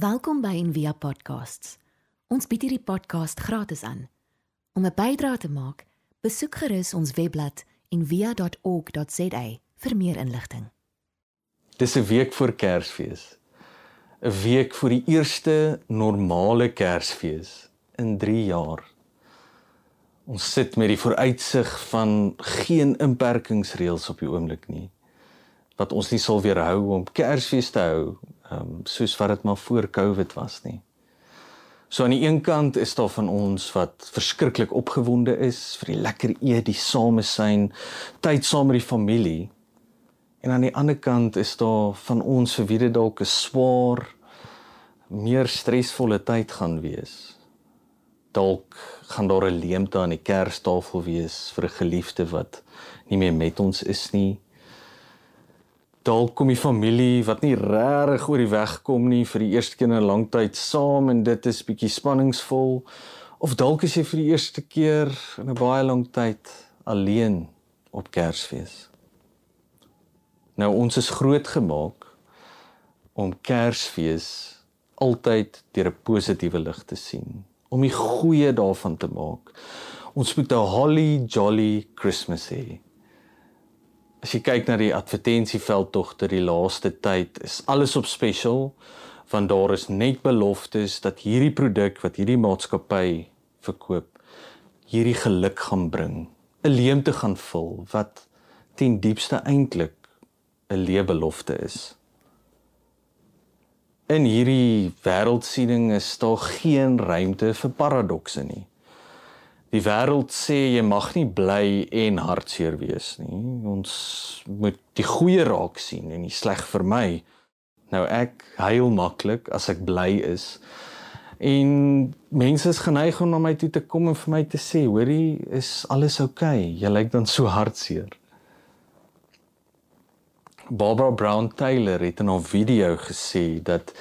Welkom by Envia Podcasts. Ons bied hierdie podcast gratis aan. Om 'n bydrae te maak, besoek gerus ons webblad en via.org.za vir meer inligting. Dis 'n week voor Kersfees. 'n Week voor die eerste normale Kersfees in 3 jaar. Ons sit met die vooruitsig van geen inperkingsreëls op die oomblik nie wat ons nie sal weerhou om Kersfees te hou, ehm um, soos wat dit maar voor Covid was nie. So aan die een kant is daar van ons wat verskriklik opgewonde is vir die lekker eet, die samesyn, tyd saam met die familie. En aan die ander kant is daar van ons vir wie dit dalk 'n swaar, meer stresvolle tyd gaan wees. Dalk gaan daar 'n leemte aan die kerstafel wees vir 'n geliefde wat nie meer met ons is nie dalk kom die familie wat nie regtig oor die weg kom nie vir die eerste keer in 'n lang tyd saam en dit is bietjie spanningsvol of dalk is jy vir die eerste keer in 'n baie lang tyd alleen op Kersfees. Nou ons is groot gemaak om Kersfees altyd deur 'n positiewe lig te sien, om die goeie daarvan te maak. Ons moet 'n holly jolly Christmas hê. As jy kyk na die advertensieveld tog ter die laaste tyd, is alles op special want daar is net beloftes dat hierdie produk wat hierdie maatskappy verkoop hierdie geluk gaan bring, 'n leemte gaan vul wat ten diepste eintlik 'n leebelofte is. In hierdie wêreldsiening is daar geen ruimte vir paradokse nie. Die wêreld sê jy mag nie bly en hartseer wees nie. Ons moet die goeie raak sien en die sleg vermy. Nou ek huil maklik as ek bly is. En mense is geneig om na my toe te kom en vir my te sê, "Hoorie, is alles oukei? Okay? Jy lyk dan so hartseer." Barbara Brown Taylor het in 'n video gesê dat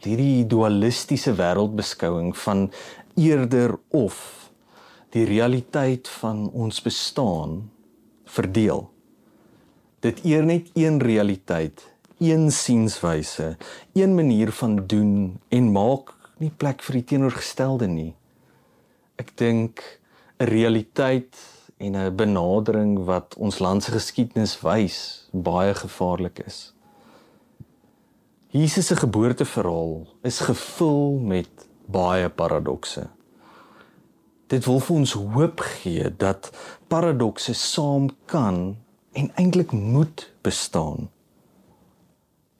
hierdie dualistiese wêreldbeskouing van eerder of die realiteit van ons bestaan verdeel. Dit eer net een realiteit, een sienswyse, een manier van doen en maak nie plek vir die teenoorgestelde nie. Ek dink 'n realiteit en 'n benadering wat ons land se geskiedenis wys baie gevaarlik is. Jesus se geboorteverhaal is gevul met baie paradokse. Dit wil vir ons hoop gee dat paradokse saam kan en eintlik moet bestaan.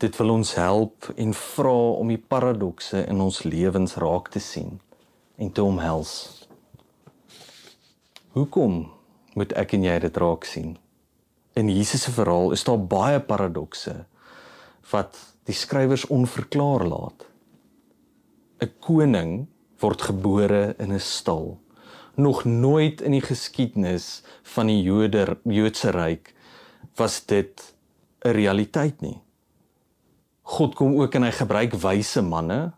Dit wil ons help en vra om die paradokse in ons lewens raak te sien en te omhels. Hoekom moet ek en jy dit raak sien? In Jesus se verhaal is daar baie paradokse wat die skrywers onverklaar laat. 'n Koning word gebore in 'n stal nog nooit in die geskiedenis van die Jode Joodse ryk was dit 'n realiteit nie. God kom ook en hy gebruik wyse manne,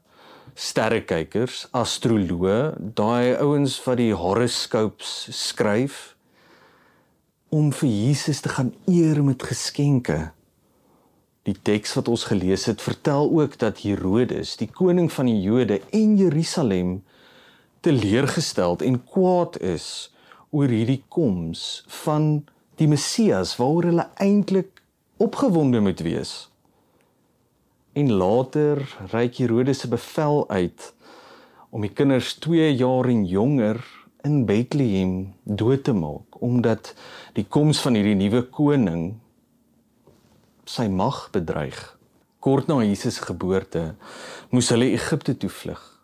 sterrekykers, astroloë, daai ouens wat die horoskope skryf om vir Jesus te gaan eer met geskenke. Die teks wat ons gelees het, vertel ook dat Herodes, die koning van die Jode en Jerusalem teleurgesteld en kwaad is oor hierdie koms van die Messias waaroor hulle eintlik opgewonde moet wees. En later reik Herodes se bevel uit om die kinders 2 jaar en jonger in Bethlehem dood te maak omdat die koms van hierdie nuwe koning sy mag bedreig. Kort na Jesus geboorte moes hulle Egipte toe vlug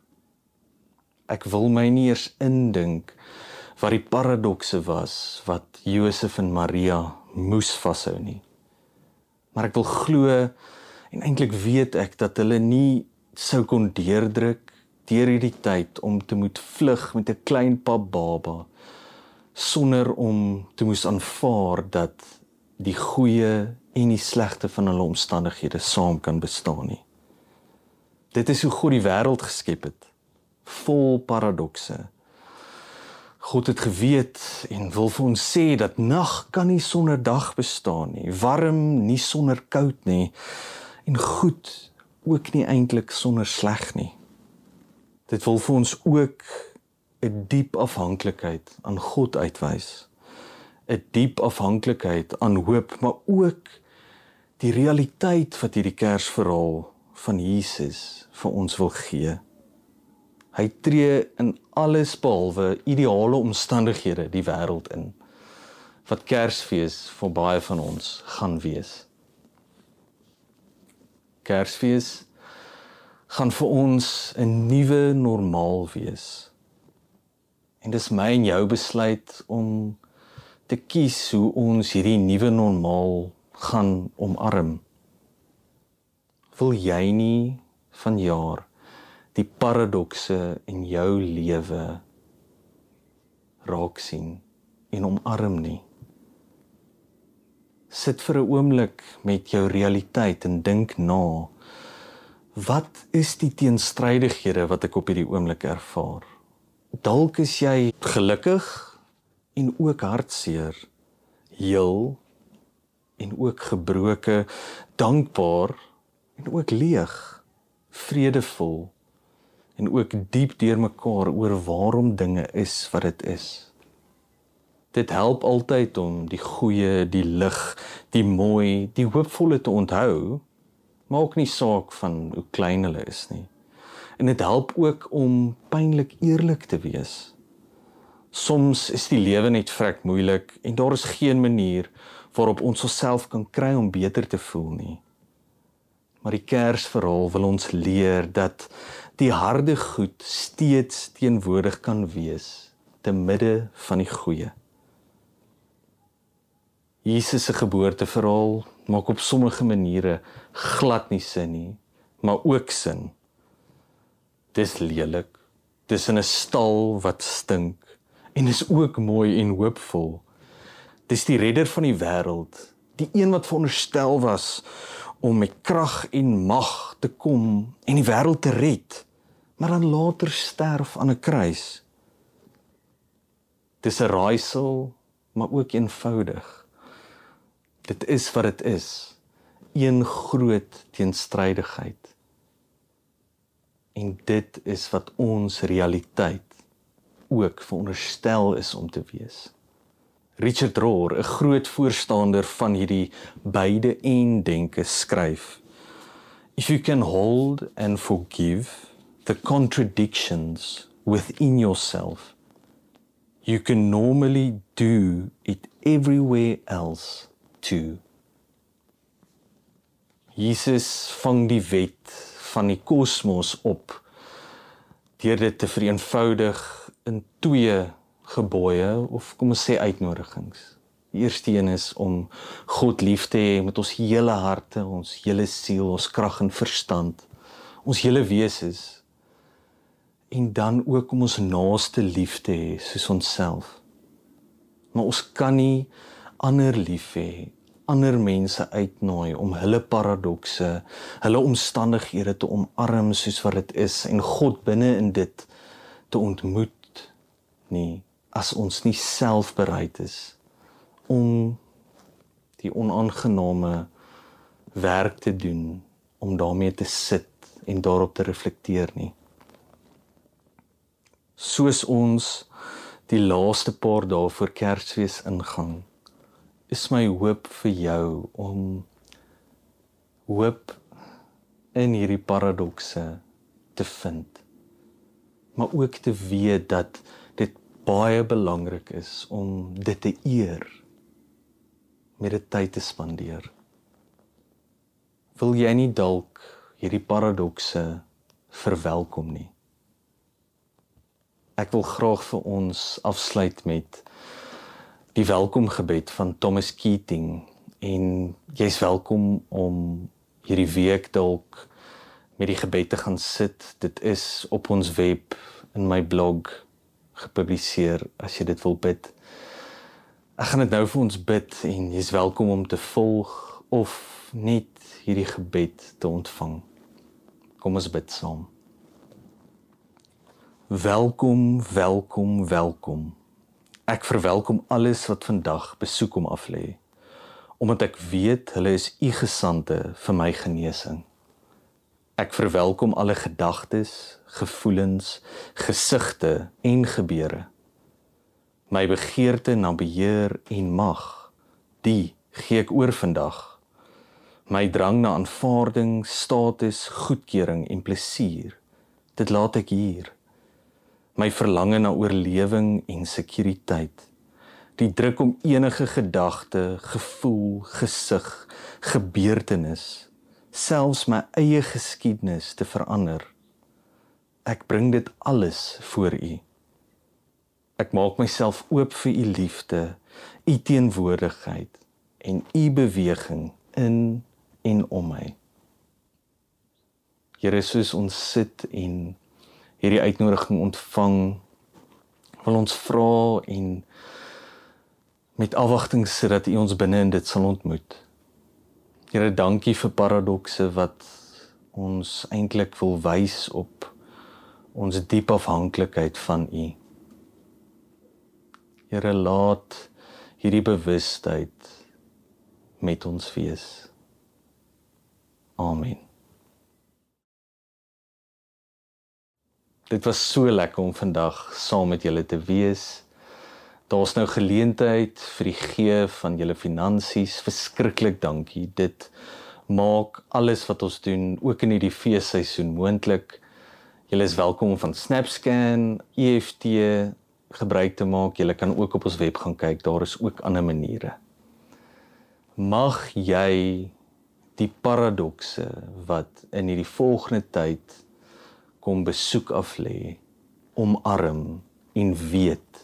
ek wil my nie eers indink wat die paradokse was wat Josef en Maria moes vashou nie. Maar ek wil glo en eintlik weet ek dat hulle nie sou kon deurdruk deur hierdie tyd om te moet vlug met 'n klein pap baba sonder om te moes aanvaar dat die goeie en die slegte van hulle omstandighede saam kan bestaan nie. Dit is hoe God die wêreld geskep het vol paradokse. God het geweet en wil vir ons sê dat nag kan nie sonder dag bestaan nie, warm nie sonder koud nie en goed ook nie eintlik sonder sleg nie. Dit wil vir ons ook 'n diep afhanklikheid aan God uitwys. 'n Diep afhanklikheid aan hoop, maar ook die realiteit wat hierdie Kersverhaal van Jesus vir ons wil gee. Hy tree in alles behalwe ideale omstandighede die wêreld in wat Kersfees vir baie van ons gaan wees. Kersfees gaan vir ons 'n nuwe normaal wees. En dis my en jou besluit om te kies hoe ons hierdie nuwe normaal gaan omarm. Wil jy nie vanjaar die paradokse in jou lewe raak sien en omarm nie? sit vir 'n oomblik met jou realiteit en dink na. Wat is die teenstrydighede wat ek op hierdie oomblik ervaar? Dalk is jy gelukkig en ook hartseer, heel en ook gebroke, dankbaar en ook leeg, vredevol en ook diep deurmekaar oor waarom dinge is wat dit is dit help altyd om die goeie, die lig, die mooi, die hoopvolle te onthou. Maak nie saak van hoe klein hulle is nie. En dit help ook om pynlik eerlik te wees. Soms is die lewe net vrek moeilik en daar is geen manier waarop ons onsself kan kry om beter te voel nie. Maar die Kersverhaal wil ons leer dat die harde goed steeds teenwoordig kan wees te midde van die goeie. Jesus se geboorteverhaal maak op sommige maniere glad nie sin nie, maar ook sin. Dis lelik. Dis in 'n stal wat stink en is ook mooi en hoopvol. Dis die redder van die wêreld, die een wat veronderstel was om met krag en mag te kom en die wêreld te red, maar dan later sterf aan 'n kruis. Dis 'n raaisel, maar ook eenvoudig. Dit is wat dit is. Een groot teenstrydigheid. En dit is wat ons realiteit ook veronderstel is om te wees. Richard Rohr, 'n groot voorstander van hierdie beide en denke skryf: If you can hold and forgive the contradictions within yourself, you can normally do it everywhere else toe. Jesus vang die wet van die kosmos op deur dit te vereenvoudig in twee gebooie of kom ons sê uitnodigings. Die eerste een is om God lief te hê met ons hele harte, ons hele siel, ons krag en verstand, ons hele wese en dan ook om ons naaste lief te hê soos onsself. Maar ons kan nie ander lief hê, ander mense uitnooi om hulle paradokse, hulle omstandighede te omarm soos wat dit is en God binne in dit te ontmoet nie as ons nie self bereid is om die onaangename werk te doen om daarmee te sit en daarop te reflekteer nie soos ons die laaste paar dae voor Kersfees ingaan is my hoop vir jou om hoop in hierdie paradokse te vind. Maar ook te weet dat baie belangrik is om dit te eer met dit tyd te spandeer. Wil jy nie dalk hierdie paradokse verwelkom nie? Ek wil graag vir ons afsluit met die welkomgebed van Thomas Keating en jy's welkom om hierdie week dalk met die gebed te gaan sit. Dit is op ons web in my blog gepubliseer as jy dit wil bid. Ek gaan dit nou vir ons bid en jy's welkom om te volg of net hierdie gebed te ontvang. Kom ons bid saam. Welkom, welkom, welkom. Ek verwelkom alles wat vandag besoek om af lê, omdat ek weet hulle is u gesande vir my genesing. Ek verwelkom alle gedagtes, gevoelens, gesigte en gebeure. My begeerte na beheer en mag, die gee ek oor vandag. My drang na aanvaarding, status, goedkeuring en plesier, dit laat ek hier. My verlange na oorlewing en sekuriteit, die druk om enige gedagte, gevoel, gesig, gebeurtenis, selfs my eie geskiedenis te verander. Ek bring dit alles voor U. Ek maak myself oop vir U liefde, U teenwoordigheid en U beweging in en om my. Here, soos ons sit en hierdie uitnodiging ontvang, wil ons vra en met afwagting sit dat U ons binne in dit sal ontmoet. Here, dankie vir paradokse wat ons eintlik wil wys op ons diep afhanklikheid van U. Here, laat hierdie bewustheid met ons wees. Amen. Dit was so lekker om vandag saam met julle te wees. Daar's nou geleentheid vir die gee van julle finansies. Verskriklik dankie. Dit maak alles wat ons doen ook in hierdie feesseisoen moontlik. Julle is welkom om van SnapScan, EFT gebruik te maak. Julle kan ook op ons web gaan kyk. Daar is ook ander maniere. Mag jy die paradokse wat in hierdie volgende tyd kom besoek af lê, omarm en weet